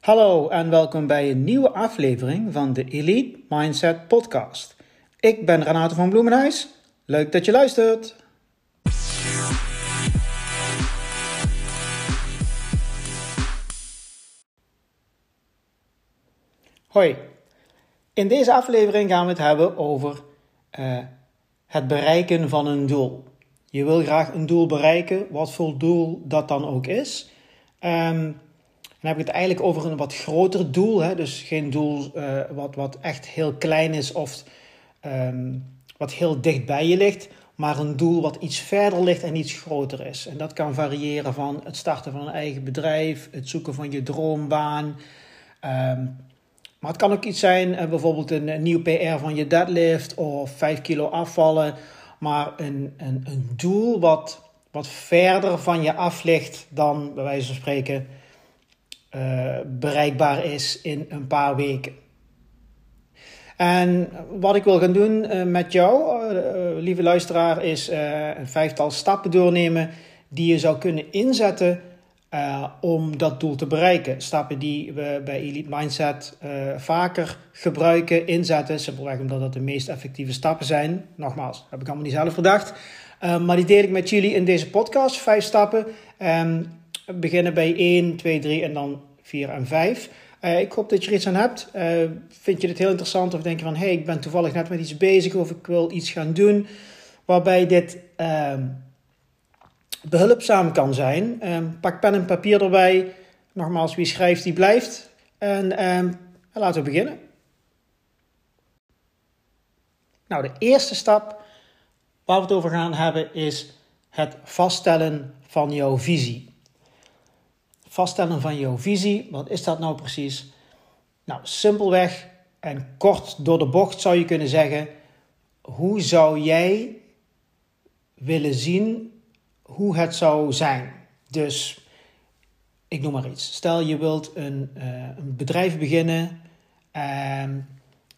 Hallo en welkom bij een nieuwe aflevering van de Elite Mindset Podcast. Ik ben Renato van Bloemenhuis. Leuk dat je luistert. Hoi, in deze aflevering gaan we het hebben over uh, het bereiken van een doel. Je wil graag een doel bereiken, wat voor doel dat dan ook is. Um, dan heb ik het eigenlijk over een wat groter doel. Hè? Dus geen doel uh, wat, wat echt heel klein is of um, wat heel dicht bij je ligt. Maar een doel wat iets verder ligt en iets groter is. En dat kan variëren van het starten van een eigen bedrijf, het zoeken van je droombaan. Um, maar het kan ook iets zijn, uh, bijvoorbeeld een, een, nieuw PR van je deadlift of 5 kilo afvallen. Maar een, een, een doel wat, wat verder van je af ligt dan, bij wijze van spreken, uh, bereikbaar is in een paar weken. En wat ik wil gaan doen uh, met jou, uh, lieve luisteraar, is een vijftal stappen doornemen die je zou kunnen inzetten om dat doel te bereiken. Stappen die we bij Elite Mindset vaker gebruiken, inzetten, simpelweg omdat dat de meest effectieve stappen zijn. Nogmaals, heb ik allemaal niet zelf verdacht. maar die deel ik met jullie in deze podcast, vijf stappen. Um, beginnen bij 1, 2, 3 en dan 4 en 5. Uh, eh, ik hoop dat je er iets aan hebt. Uh, vind je dit heel interessant of denk je van... hé, hey, ik ben toevallig net met iets bezig of ik wil iets gaan doen... waarbij dit uh, behulpzaam kan zijn. Ehm, pak pen en papier erbij. Nogmaals, wie schrijft, die blijft. En ehm, laten we beginnen. Nou, de eerste stap waar we het over gaan hebben... is het vaststellen van jouw visie vaststellen van jouw visie. Wat is dat nou precies? Nou, simpelweg en kort door de bocht zou je kunnen zeggen: hoe zou jij willen zien hoe het zou zijn? Dus ik noem maar iets. Stel je wilt een, uh, een bedrijf beginnen, uh,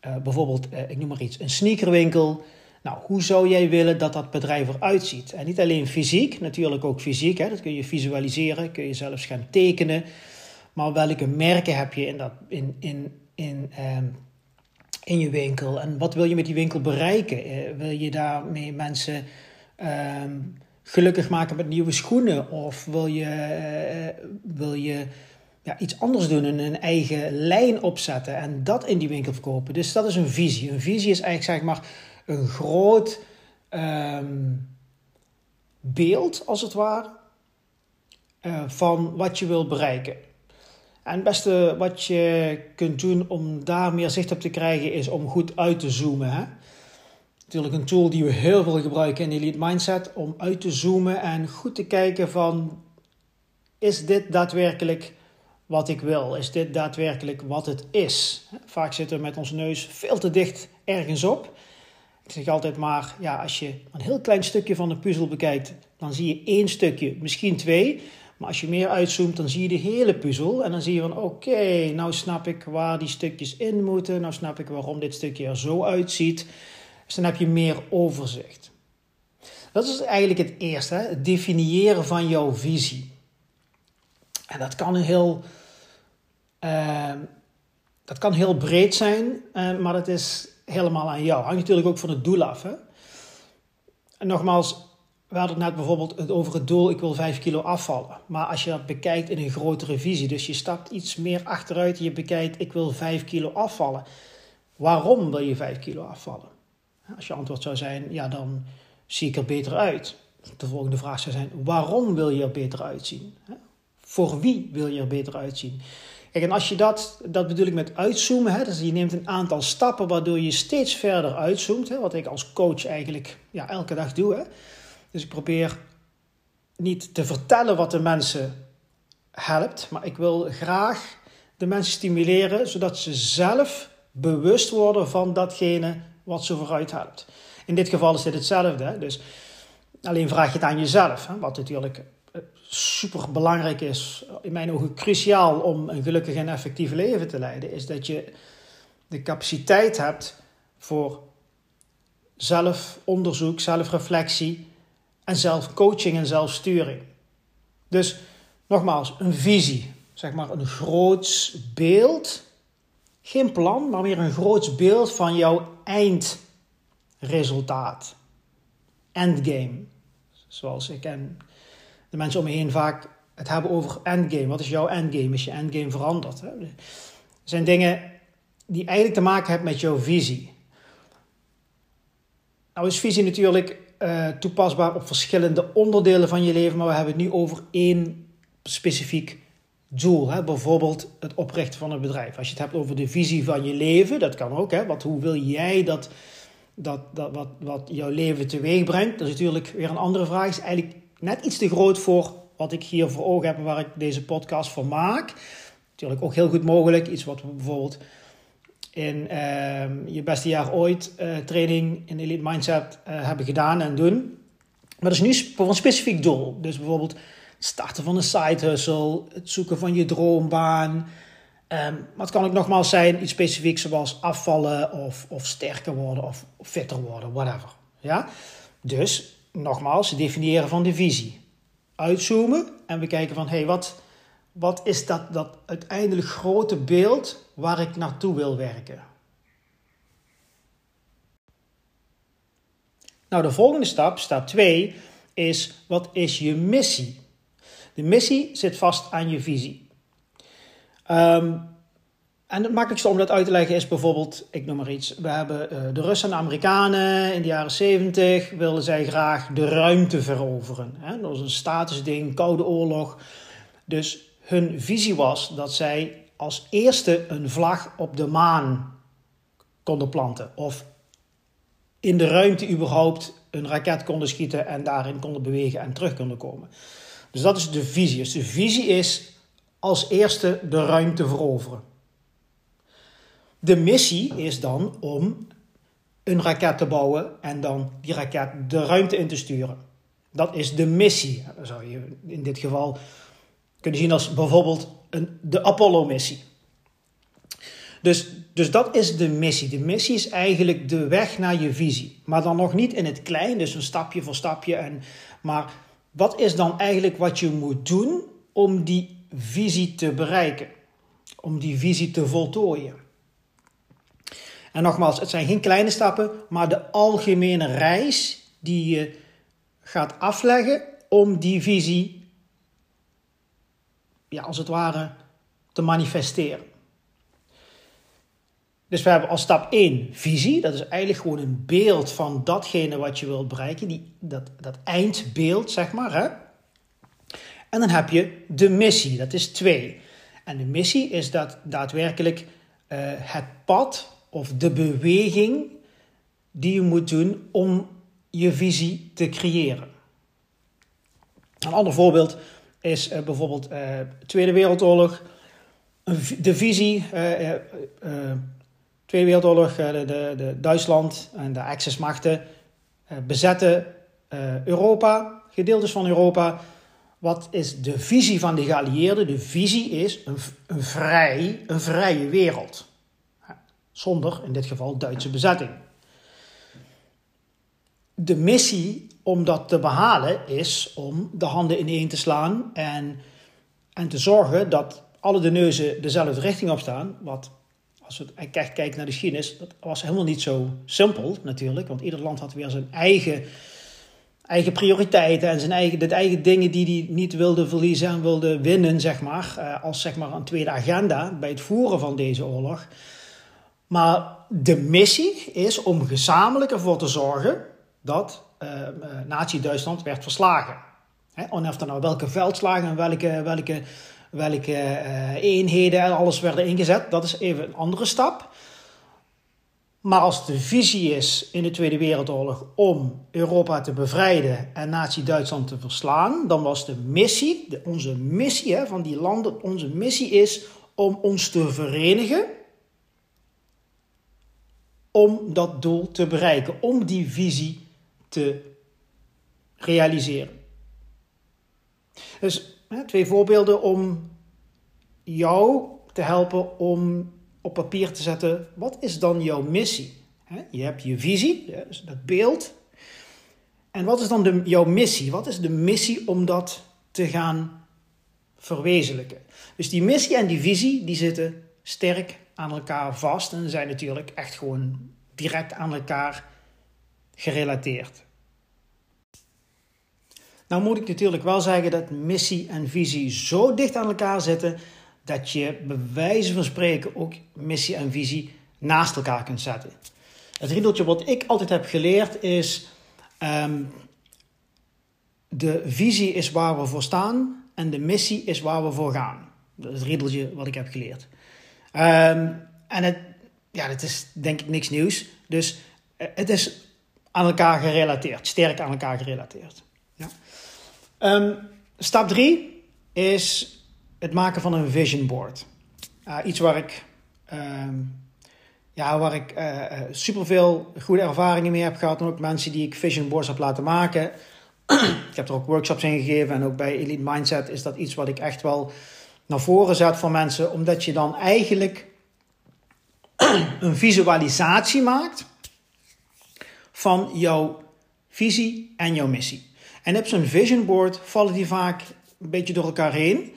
uh, bijvoorbeeld, eh, ik noem maar iets, een sneakerwinkel. Nou, hoe zou jij willen dat dat bedrijf eruit ziet? En niet alleen fysiek, natuurlijk ook fysiek. Hè? Dat kun je visualiseren, kun je zelfs gaan tekenen. Maar welke merken heb je in, dat, in, in, in, um, in je winkel? En wat wil je met die winkel bereiken? Uh, wil je daarmee mensen um, gelukkig maken met nieuwe schoenen? Of wil je, uh, wil je ja, iets anders doen en een eigen lijn opzetten en dat in die winkel verkopen? Dus dat is een visie. Een visie is eigenlijk zeg maar een groot um, beeld, als het ware, uh, van wat je wil bereiken. En het beste wat je kunt doen om daar meer zicht op te krijgen, is om goed uit te zoomen. Hè? Natuurlijk een tool die we heel veel gebruiken in Elite Mindset, om uit te zoomen en goed te kijken van, is dit daadwerkelijk wat ik wil? Is dit daadwerkelijk wat het is? Vaak zitten we met ons neus veel te dicht ergens op. Ik zeg altijd maar, ja, als je een heel klein stukje van de puzzel bekijkt, dan zie je één stukje, misschien twee. Maar als je meer uitzoomt, dan zie je de hele puzzel. En dan zie je van, oké, nou snap ik waar die stukjes in moeten. Nou snap ik waarom dit stukje er zo uitziet. Dus dan heb je meer overzicht. Dat is eigenlijk het eerste, het definiëren van jouw visie. En dat kan heel, uh, dat kan heel breed zijn, uh, maar het is helemaal aan jou. Hangt natuurlijk ook van het doel af. Hè? En nogmaals, we hadden het net bijvoorbeeld over het doel, ik wil 5 kilo afvallen. Maar als je dat bekijkt in een grotere visie, dus je stapt iets meer achteruit en je bekijkt, ik wil 5 kilo afvallen. Waarom wil je 5 kilo afvallen? Als je antwoord zou zijn, ja, dan zie ik er beter uit. De volgende vraag zou zijn, waarom wil je er beter uitzien? Voor wie wil je er beter uitzien? Kijk, en als je dat, dat bedoel ik met uitzoomen, hè, dus je neemt een aantal stappen waardoor je steeds verder uitzoomt, hè, wat ik als coach eigenlijk ja, elke dag doe. Hè. Dus ik probeer niet te vertellen wat de mensen helpt, maar ik wil graag de mensen stimuleren zodat ze zelf bewust worden van datgene wat ze vooruit helpt. In dit geval is dit hetzelfde. Dus alleen vraag je het aan jezelf, hè, wat natuurlijk super belangrijk is, in mijn ogen cruciaal om een gelukkig en effectief leven te leiden, is dat je de capaciteit hebt voor zelfonderzoek, zelfreflectie en zelfcoaching en zelfsturing. Dus nogmaals, een visie. zeg maar een groots beeld, geen plan, maar meer een groots beeld van jouw eindresultaat. Endgame. Zoals ik en de mensen om me heen vaak het hebben over endgame. Wat is jouw endgame? Is je endgame veranderd? Hè? Er zijn dingen die eigenlijk te maken hebben met jouw visie. Nou is visie natuurlijk uh, toepasbaar op verschillende onderdelen van je leven, maar we hebben het nu over één specifiek doel. Hè? Bijvoorbeeld het oprichten van een bedrijf. Als je het hebt over de visie van je leven, dat kan ook. Hè? Wat, hoe wil jij dat, dat, dat wat, wat jouw leven teweeg brengt? Dat is natuurlijk weer een andere vraag. Is eigenlijk net iets te groot voor wat ik hier voor ogen heb en waar ik deze podcast voor maak. Natuurlijk ook heel goed mogelijk. Iets wat we bijvoorbeeld in ehm, je beste jaar ooit uh, training in Elite Mindset uh, hebben gedaan en doen. Maar dat is nu voor een specifiek doel. Dus bijvoorbeeld het starten van een side hustle, het zoeken van je droombaan. Um, maar het kan ook nogmaals zijn iets specifieks zoals afvallen of, of sterker worden of fitter worden, whatever. Ja? Dus nogmaals, definiëren van de visie. Uitzoomen en we kijken van hé, hey, wat, wat is dat, dat uiteindelijk grote beeld waar ik naartoe wil werken? Nou, de volgende stap, stap 2, is wat is je missie? De missie zit vast aan je visie. Um, en het makkelijkste om dat uit te leggen is bijvoorbeeld, ik noem maar iets, we hebben uh, de Russen en de Amerikanen in de jaren 70 wilden zij graag de ruimte veroveren. Dat was een statusding, koude oorlog. Dus hun visie was dat zij als eerste een vlag op de maan konden planten. Of in de ruimte überhaupt een raket konden schieten en daarin konden bewegen en terug konden komen. Dus dat is de visie. Dus de visie is als eerste de ruimte veroveren. De missie is dan om een raket te bouwen en dan die raket de ruimte in te sturen. Dat is de missie. Dat zou je in dit geval kunnen zien als bijvoorbeeld een, de Apollo-missie. Dus, dus dat is de missie. De missie is eigenlijk de weg naar je visie. Maar dan nog niet in het klein, dus een stapje voor stapje. En, maar wat is dan eigenlijk wat je moet doen om die visie te bereiken? Om die visie te voltooien? En nogmaals, het zijn geen kleine stappen, maar de algemene reis die je gaat afleggen om die visie, ja, als het ware, te manifesteren. Dus we hebben als stap 1 visie. Dat is eigenlijk gewoon een beeld van datgene wat je wilt bereiken. Die, dat, dat eindbeeld, zeg maar. Hè? En dan heb je de missie. Dat is 2. En de missie is dat daadwerkelijk uh, het pad of de beweging die je moet doen om je visie te creëren. Een ander voorbeeld is uh, bijvoorbeeld uh, Tweede Wereldoorlog. De visie, uh, Tweede Wereldoorlog, de, de, de, Duitsland en de Axismachten bezetten Europa, gedeeltes van Europa. Wat is de visie van de geallieerden? De visie is een, een, vrij, een vrije wereld zonder in dit geval Duitse bezetting. De missie om dat te behalen is om de handen ineen te slaan en, en te zorgen dat alle de neuzen dezelfde richting op staan. Wat, als we kijken naar de geschiedenis, dat was helemaal niet zo simpel natuurlijk, want ieder land had weer zijn eigen, eigen prioriteiten en zijn eigen, de eigen dingen die hij niet wilde verliezen en wilde winnen, zeg maar, eh, als zeg maar een tweede agenda bij het voeren van deze oorlog. Maar de missie is om gezamenlijk ervoor te zorgen dat uh, Nazi-Duitsland werd verslagen. Hè? Of nou welke veldslagen en welke, welke, welke uh, eenheden en alles werden ingezet, dat is even een andere stap. Maar als de visie is in de Tweede Wereldoorlog om Europa te bevrijden en Nazi-Duitsland te verslaan, dan was de missie, de, onze missie hè, van die landen, onze missie is om ons te verenigen om dat doel te bereiken, om die visie te realiseren. Dus twee voorbeelden om jou te helpen om op papier te zetten, wat is dan jouw missie? Je hebt je visie, dus dat beeld. En wat is dan de, jouw missie? Wat is de missie om dat te gaan verwezenlijken. Dus die missie en die visie die zitten sterk aan elkaar vast en zijn natuurlijk echt gewoon direct aan elkaar gerelateerd. Nou moet ik natuurlijk wel zeggen dat missie en visie zo dicht aan elkaar zitten dat je bij wijze van spreken ook missie en visie naast elkaar kunt zetten. Het riedeltje wat ik altijd heb geleerd is: um, de visie is waar we voor staan en de missie is waar we voor gaan. Dat is het riedeltje wat ik heb geleerd. Um, en het, ja, dat is denk ik niks nieuws. Dus eh, het is aan elkaar gerelateerd, sterk aan elkaar gerelateerd. Ja. Um, stap 3 is het maken van een vision board. Uh, iets waar ik, uh, ja, waar ik uh, superveel goede ervaringen mee heb gehad. En ook mensen die ik vision boards heb laten maken. ik heb er ook workshops in gegeven. En ook bij Elite Mindset is dat iets wat ik echt wel naar voren zet voor mensen. Omdat je dan eigenlijk een visualisatie maakt van jouw visie en jouw missie. En op zo'n vision board vallen die vaak een beetje door elkaar heen.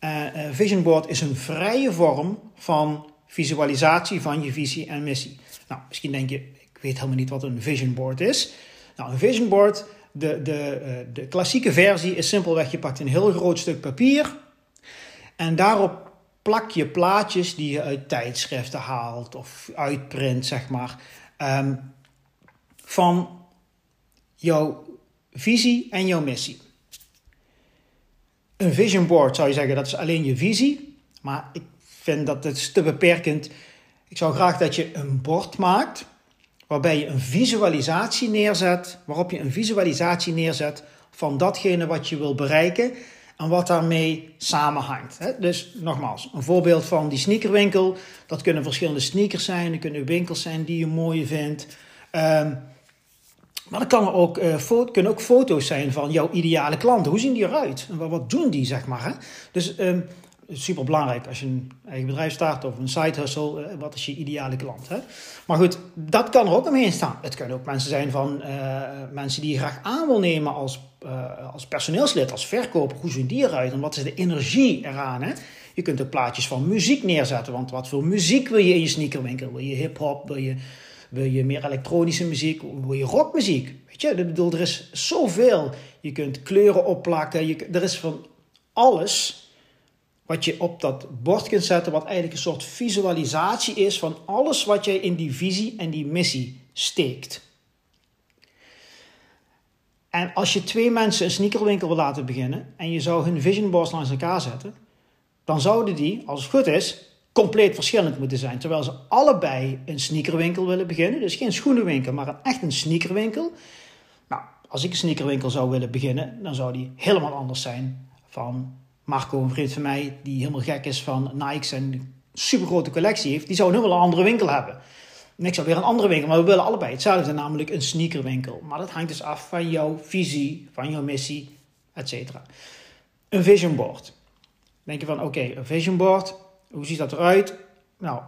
Uh, vision board is een vrije vorm van visualisatie van je visie en missie. Nou, misschien denk je, ik weet helemaal niet wat een vision board is. Nou, een vision board, de, de, uh, de klassieke versie is simpelweg, je pakt een heel groot stuk papier en daarop plak je plaatjes die je uit tijdschriften haalt of uitprint, zeg maar, um, van jouw visie en jouw missie. Een vision board zou je zeggen, dat is alleen je visie. Maar ik vind dat het te beperkend. Ik zou graag dat je een bord maakt waarbij je een visualisatie neerzet, waarop je een visualisatie neerzet van datgene wat je wil bereiken en wat daarmee samenhangt. Dus nogmaals, een voorbeeld van die sneakerwinkel. Dat kunnen verschillende sneakers zijn, dat kunnen winkels zijn die je mooi vindt. Um, maar dat kan ook, uh, kunnen ook foto's zijn van jouw ideale klanten. Hoe zien die eruit? En wat, doen die, zeg maar? Dus um, super belangrijk als je een eigen bedrijf start of een side hustle. Uh, wat is je ideale klant? Hè? Maar goed, dat kan er ook omheen staan. Het kunnen ook mensen zijn van uh, mensen die je graag aan wil nemen als, als personeelslid, als verkoper. Hoe zien die eruit? En wat is de energie eraan? Hè? Je kunt ook plaatjes van muziek neerzetten. Want wat voor muziek wil je in je sneakerwinkel? Wil je hip-hop? Wil je wil je meer elektronische muziek? Wil je rockmuziek? Weet je, ik bedoel, er is zoveel. Je kunt kleuren opplakken. Je, er is van alles wat je op dat bord kunt zetten, wat eigenlijk een soort visualisatie is van alles wat jij in die visie en die missie steekt. En als je twee mensen een sneakerwinkel wil laten beginnen en je zou hun vision boards langs elkaar zetten, dan zouden die, als het goed is, compleet verschillend moeten zijn. Terwijl ze allebei een sneakerwinkel willen beginnen. Dus geen schoenenwinkel, maar echt een sneakerwinkel. Nou, als ik een sneakerwinkel zou willen beginnen, dan zou die helemaal anders zijn van Marco, een vriend van mij, die helemaal gek is van Nike's en een supergrote collectie heeft. Die zou een helemaal andere winkel hebben. En ik zou weer een andere winkel, maar we willen allebei hetzelfde, namelijk een sneakerwinkel. Maar dat hangt dus af van jouw visie, van jouw missie, etc. Een vision board. denk je van, oké, een vision board, hoe ziet dat eruit? Nou,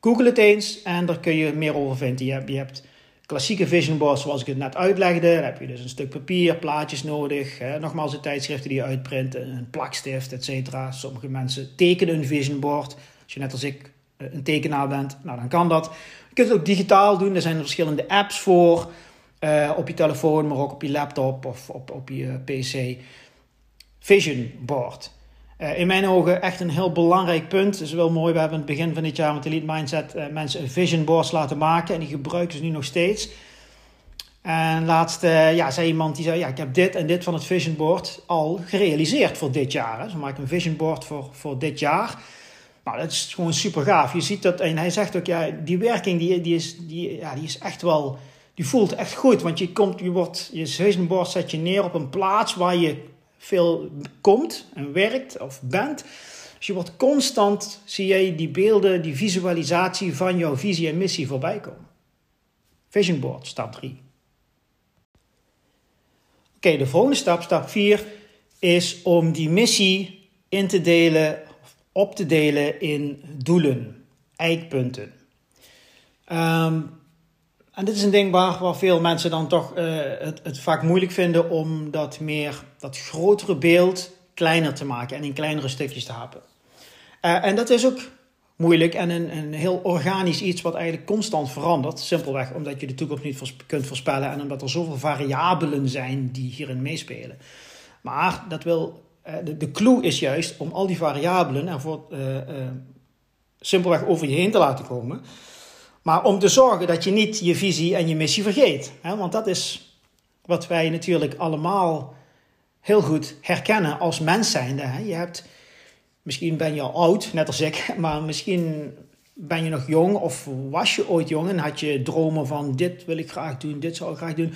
google het eens en daar kun je meer over vinden. Je hebt, je hebt klassieke vision boards zoals ik het net uitlegde. Dan heb je dus een stuk papier, plaatjes nodig. Nogmaals, de tijdschriften die je uitprint, een plakstift, etc. Sommige mensen tekenen een vision board. Als je net als ik eh, een tekenaar bent, nou dan kan dat. Je kunt het ook digitaal doen. Er zijn verschillende apps voor. Uh, op je telefoon, maar ook op je laptop of op, op je PC. Vision board. Uh, in mijn ogen echt een heel belangrijk punt. Het is wel mooi, we hebben het begin van dit jaar met Elite Mindset uh, mensen een vision boards laten maken. En die gebruiken ze nu nog steeds. En laatst uh, ja, zei iemand die zei, ja, ik heb dit en dit van het vision board al gerealiseerd voor dit jaar. Maak ik een vision board voor, voor dit jaar. Nou, dat is gewoon super gaaf. Je ziet dat, en hij zegt ook, ja, die werking die, die, is, die, ja, die is echt wel, die voelt echt goed. Want je komt, je wordt, je vision board zet je neer op een plaats waar je veel komt en werkt of bent. Dus je wordt constant, zie jij die beelden, die visualisatie van jouw visie en missie voorbij komen. Vision board, stap 3. Oké, de volgende stap, stap 4, is om die missie in te delen, op te delen in doelen, eikpunten. Um, en dit is een ding waar, veel mensen dan toch uh, het, het vaak moeilijk vinden om dat meer, dat grotere beeld kleiner te maken en in kleinere stukjes te happen. Uh, en dat is ook moeilijk en een, een heel organisch iets wat eigenlijk constant verandert. Simpelweg omdat je de toekomst niet kunt voorspellen en omdat er zoveel variabelen zijn die hierin meespelen. Maar dat wil, uh, de, de clue is juist om al die variabelen ervoor simpelweg over je heen te laten komen. Maar om te zorgen dat je niet je visie en je missie vergeet. Hè? Want dat is wat wij natuurlijk allemaal heel goed herkennen als mens zijnde. Hè? Je hebt, misschien ben je al oud, net als ik, maar misschien ben je nog jong of was je ooit jong en had je dromen van dit wil ik graag doen, dit zou ik graag doen.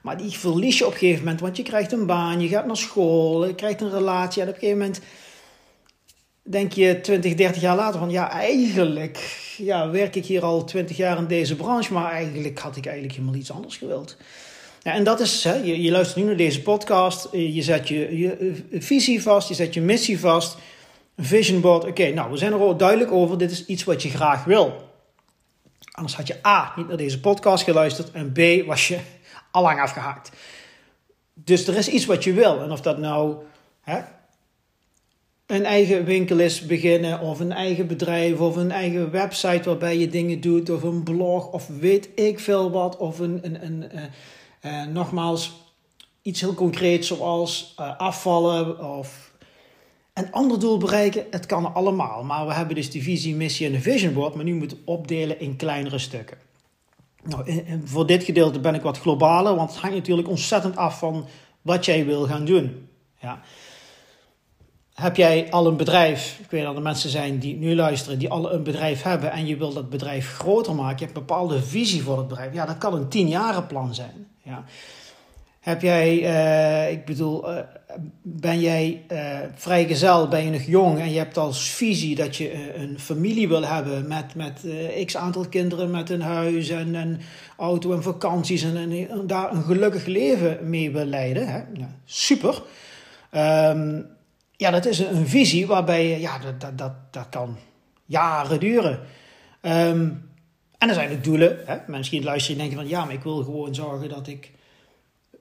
Maar die verlies je op een gegeven moment, want je krijgt een baan, je gaat naar school, je krijgt een relatie en op een gegeven moment denk je 20, 30 jaar later van ja, eigenlijk ja, werk ik hier al 20 jaar in deze branche, maar eigenlijk had ik eigenlijk helemaal iets anders gewild. Ja, en dat is, hè, je, je luistert nu naar deze podcast, eh, je zet je, je eh, visie vast, je zet je missie vast, vision board. Oké, nou, we zijn er al duidelijk over, dit is iets wat je graag wil. Anders had je A, niet naar deze podcast geluisterd en B, was je allang afgehaakt. Dus er is iets wat je wil. En of dat nou hè, een eigen winkel is beginnen, of een eigen bedrijf, of een eigen website waarbij je dingen doet, of een blog, of weet ik veel wat, of een, een, een uh, uh, nogmaals iets heel concreets zoals uh, afvallen of een ander doel bereiken. Het kan allemaal, maar we hebben dus die visie, missie en de vision board, maar nu moeten opdelen in kleinere stukken. Nou, voor dit gedeelte ben ik wat globaler, want het hangt natuurlijk ontzettend af van wat jij wil gaan doen. Ja. Heb jij al een bedrijf, ik weet dat er mensen zijn die nu luisteren, die al een bedrijf hebben en je wil dat bedrijf groter maken, je hebt een bepaalde visie voor het bedrijf, ja, dat kan een tienjarenplan zijn. Ja. Heb jij, uh, ik bedoel, uh, ben jij uh, vrijgezel, ben je nog jong en je hebt als visie dat je een familie wil hebben met, met x aantal kinderen, met een huis en een auto en vakanties en, en, daar een gelukkig leven mee wil leiden. Hè? Super. Um, ja, dat is een visie waarbij, ja, dat, dat, dat, dat kan jaren duren. Um, en er zijn de doelen. Hè? Luisteren en denken van, ja, maar ik wil gewoon zorgen dat ik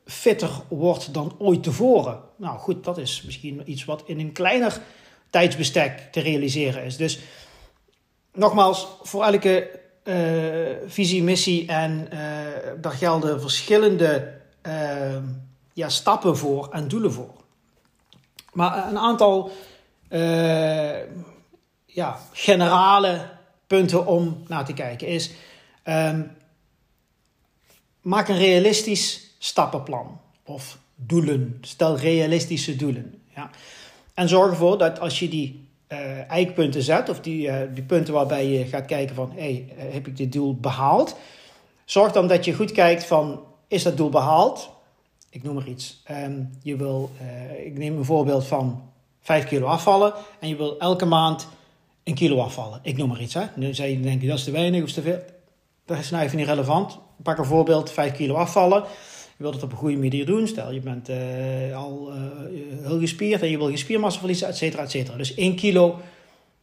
fitter word dan ooit tevoren. Nou goed, dat is misschien iets wat in een kleiner tijdsbestek te realiseren is. Dus nogmaals, voor elke uh, visie, missie en uh, daar gelden verschillende uh, ja, stappen voor en doelen voor. Maar een aantal uh, ja, generale punten om naar te kijken is: um, maak een realistisch stappenplan of doelen. Stel realistische doelen. Ja. En zorg ervoor dat als je die uh, eikpunten zet, of die, uh, die punten waarbij je gaat kijken van, hey, heb ik dit doel behaald? Zorg dan dat je goed kijkt van, is dat doel behaald? Ik noem maar iets. Um, je wil, uh, ik neem een voorbeeld van 5 kilo afvallen en je wil elke maand een kilo afvallen. Ik noem maar iets. Hè. Nu zei je, denk je, dat is te weinig of te veel. Dat is nou even niet relevant. Pak een voorbeeld, 5 kilo afvallen. Je wilt het op een goede manier doen. Stel, je bent uh, al uh, heel gespierd en je wil je spiermassa verliezen, et cetera, et cetera. Dus 1 kilo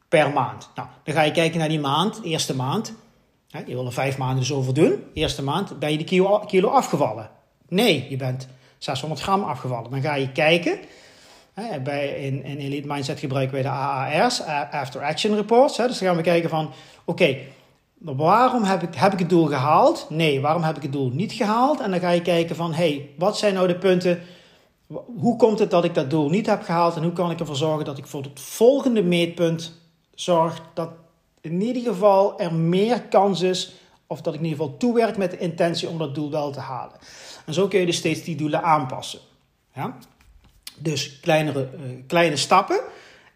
per maand. Nou, dan ga je kijken naar die maand, eerste maand. Je wil er vijf maanden dus over doen. Eerste maand ben je die kilo, kilo afgevallen. Nee, je bent 600 gram afgevallen. Dan ga je kijken. Hè, bij, in, Elite Mindset gebruiken wij de AAR's, After Action Reports. Hè, dus dan gaan we kijken van, oké, waarom heb ik, heb ik het doel gehaald? Nee, waarom heb ik het doel niet gehaald? En dan ga je kijken van, hey, wat zijn nou de punten... Hoe komt het dat ik dat doel niet heb gehaald? En hoe kan ik ervoor zorgen dat ik voor het volgende meetpunt zorg dat in ieder geval er meer kans is... of dat ik in ieder geval toewerk met de intentie om dat doel wel te halen. En zo kun je dus steeds die doelen aanpassen. Ja? Dus kleinere, uh, kleine stappen.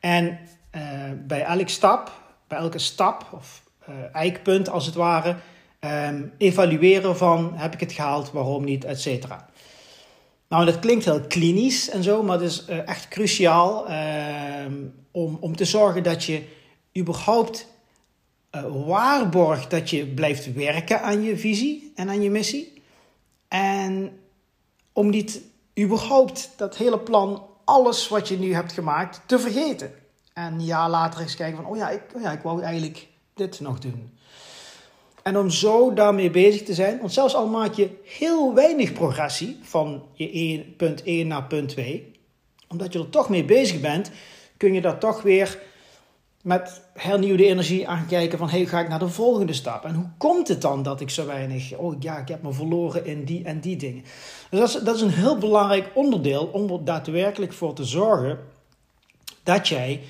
En uh, bij elke stap, bij elke stap of uh, eikpunt als het ware, um, evalueren van heb ik het gehaald, waarom niet, et cetera. Nou, dat klinkt heel klinisch en zo, maar het is echt cruciaal ehm, om, om te zorgen dat je überhaupt waarborgt dat je blijft werken aan je visie en aan je missie. En om niet überhaupt dat hele plan, alles wat je nu hebt gemaakt, te vergeten. En een jaar later eens kijken van, oh ja, ik, oh ja, ik wou eigenlijk dit nog doen. En om zo daarmee bezig te zijn, want zelfs al maak je heel weinig progressie van je 1, punt 1 naar punt 2, Omdat je er toch mee bezig bent, kun je daar toch weer met hernieuwde energie aan kijken van hey, ga ik naar de volgende stap? En hoe komt het dan dat ik zo weinig, oh ja, ik heb me verloren in die en die dingen. Dus dat is, een heel belangrijk onderdeel om er daadwerkelijk voor te zorgen dat jij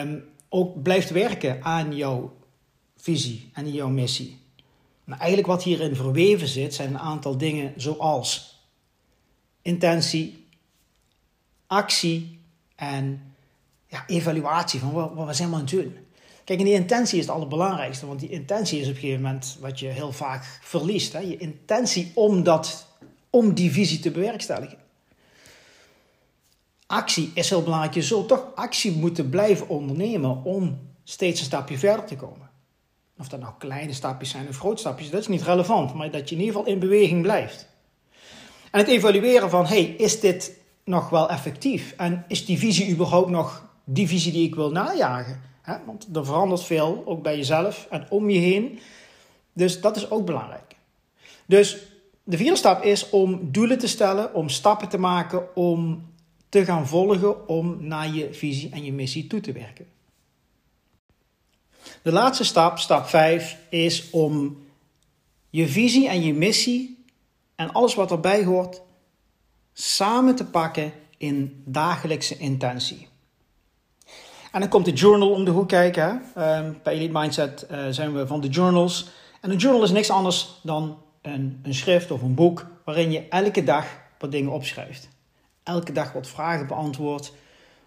um, ook blijft werken aan jouw visie en jouw missie. Maar eigenlijk wat hierin verweven zit, zijn een aantal dingen zoals intentie, actie en ja, evaluatie van wat, wat zijn we aan het doen. Kijk, en die intentie is het allerbelangrijkste, want die intentie is op een gegeven moment wat je heel vaak verliest. Hè? Je intentie om, dat, om die visie te bewerkstelligen. Actie is heel belangrijk. Je zult toch actie moeten blijven ondernemen om steeds een stapje verder te komen. Of dat nou kleine stapjes zijn of grote stapjes, dat is niet relevant, maar dat je in ieder geval in beweging blijft. En het evalueren van, hey, is dit nog wel effectief? En is die visie überhaupt nog die visie die ik wil najagen. Hè? Want er verandert veel, ook bij jezelf en om je heen. Dus dat is ook belangrijk. Dus de vierde stap is om doelen te stellen, om stappen te maken, om te gaan volgen, om naar je visie en je missie toe te werken. De laatste stap, stap 5, is om je visie en je missie en alles wat erbij hoort samen te pakken in dagelijkse intentie. En dan komt de journal om de hoek kijken. Ehm, bij Elite Mindset uh, zijn we van de journals. En een journal is niks anders dan een, een schrift of een boek waarin je elke dag wat dingen opschrijft. Elke dag wat vragen beantwoordt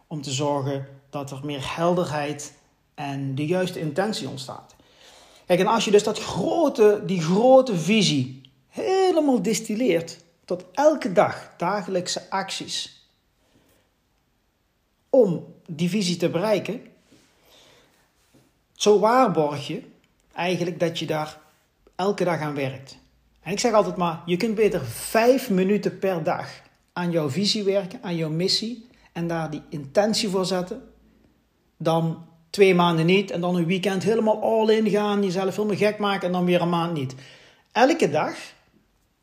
om te zorgen dat er meer helderheid en de juiste intentie ontstaat. Kijk, en als je dus dat grote, die grote visie helemaal distilleert tot elke dag dagelijkse acties om die visie te bereiken, zo waarborg je eigenlijk dat je daar elke dag aan werkt. En ik zeg altijd maar, je kunt beter vijf minuten per dag aan jouw visie werken, aan jouw missie en daar die intentie voor zetten, dan twee maanden niet en dan een weekend helemaal all in gaan, jezelf helemaal gek maken en dan weer een maand niet. Elke dag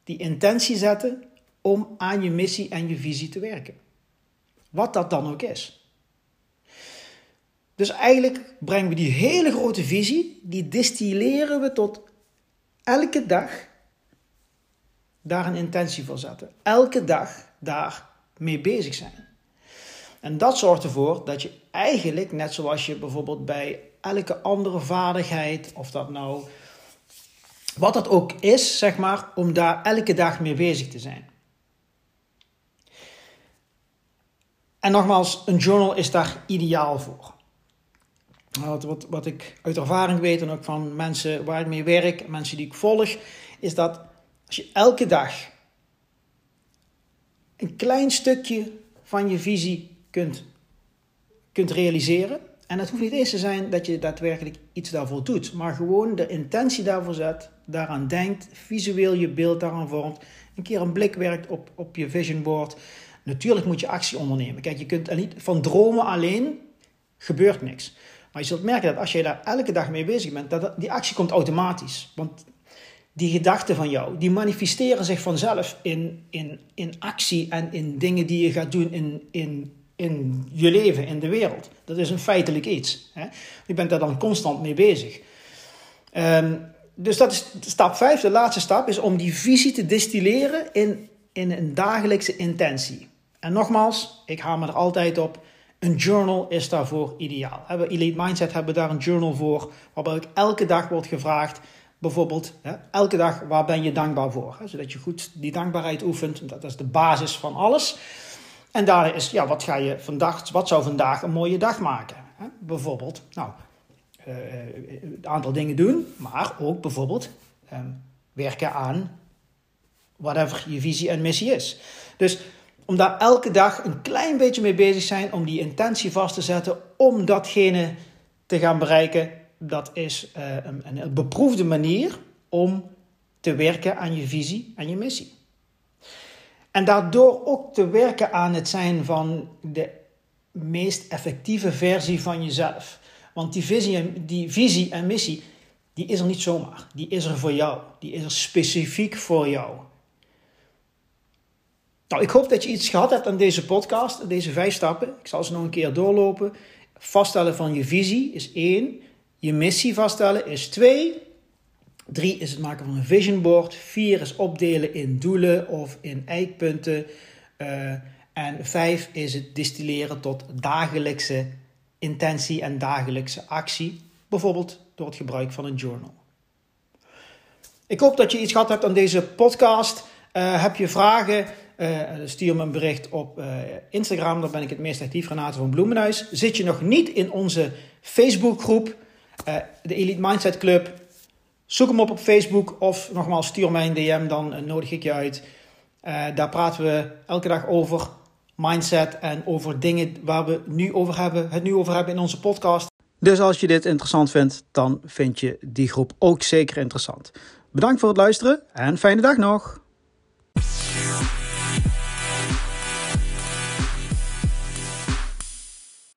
die intentie zetten om aan je missie en je visie te werken. Wat dat dan ook is. Dus eigenlijk brengen we die hele grote visie, die distilleren we tot elke dag daar een intentie voor zetten. Elke dag daar mee bezig zijn. En dat zorgt ervoor dat je eigenlijk, net zoals je bijvoorbeeld bij elke andere vaardigheid, of dat nou wat dat ook is, zeg maar, om daar elke dag mee bezig te zijn. En nogmaals, een journal is daar ideaal voor. Wat, wat, wat ik uit ervaring weet en ook van mensen waar ik mee werk, mensen die ik volg, is dat als je elke dag een klein stukje van je visie kunt, kunt realiseren. En het hoeft niet eens te zijn dat je daadwerkelijk iets daarvoor doet, maar gewoon de intentie daarvoor zet, daaraan denkt, visueel je beeld daaraan vormt, een keer een blik werkt op, op je vision board. Natuurlijk moet je actie ondernemen. Kijk, je kunt er niet van dromen alleen gebeurt niks. Maar je zult merken dat als je daar elke dag mee bezig bent, dat die actie komt automatisch. Want die gedachten van jou, die manifesteren zich vanzelf in, in, in actie en in dingen die je gaat doen in, in, in je leven, in de wereld. Dat is een feitelijk iets. Hè? Je bent daar dan constant mee bezig. Ehm, dus dat is stap 5, de laatste stap, is om die visie te distilleren in, in een dagelijkse intentie. En nogmaals, ik hamer er altijd op, een journal is daarvoor ideaal. Bij Elite Mindset hebben daar een journal voor, waarbij elke dag wordt gevraagd, bijvoorbeeld, elke dag waar ben je dankbaar voor? Zodat je goed die dankbaarheid oefent, dat is de basis van alles. En daar is, ja, wat ga je vandaag, wat zou vandaag een mooie dag maken? Bijvoorbeeld, nou, een eh, aantal dingen doen, maar ook bijvoorbeeld ehm, werken aan whatever je visie en missie is. Dus om daar elke dag een klein beetje mee bezig zijn, om die intentie vast te zetten, om datgene te gaan bereiken. Dat is uh, een, een beproefde manier om te werken aan je visie en je missie. En daardoor ook te werken aan het zijn van de meest effectieve versie van jezelf. Want die visie en, die visie en missie, die is er niet zomaar. Die is er voor jou. Die is er specifiek voor jou. Nou, ik hoop dat je iets gehad hebt aan deze podcast, deze vijf stappen. Ik zal ze nog een keer doorlopen. Vaststellen van je visie is één. Je missie vaststellen is twee. Drie is het maken van een vision board. Vier is opdelen in doelen of in eikpunten. Uh, en vijf is het distilleren tot dagelijkse intentie en dagelijkse actie. Bijvoorbeeld door het gebruik van een journal. Ik hoop dat je iets gehad hebt aan deze podcast. Uh, heb je vragen? Uh, stuur me een bericht op uh, Instagram. Daar ben ik het meest actief, Renate van Bloemenhuis. Zit je nog niet in onze Facebookgroep, de Elite Mindset Club? Zoek hem op op Facebook of nogmaals stuur mij een DM, dan nodig ik je uit. daar praten we elke dag over mindset en over dingen waar we nu over hebben, het nu over hebben in onze podcast. Dus als je dit interessant vindt, dan vind je die groep ook zeker interessant. Bedankt voor het luisteren en fijne dag nog.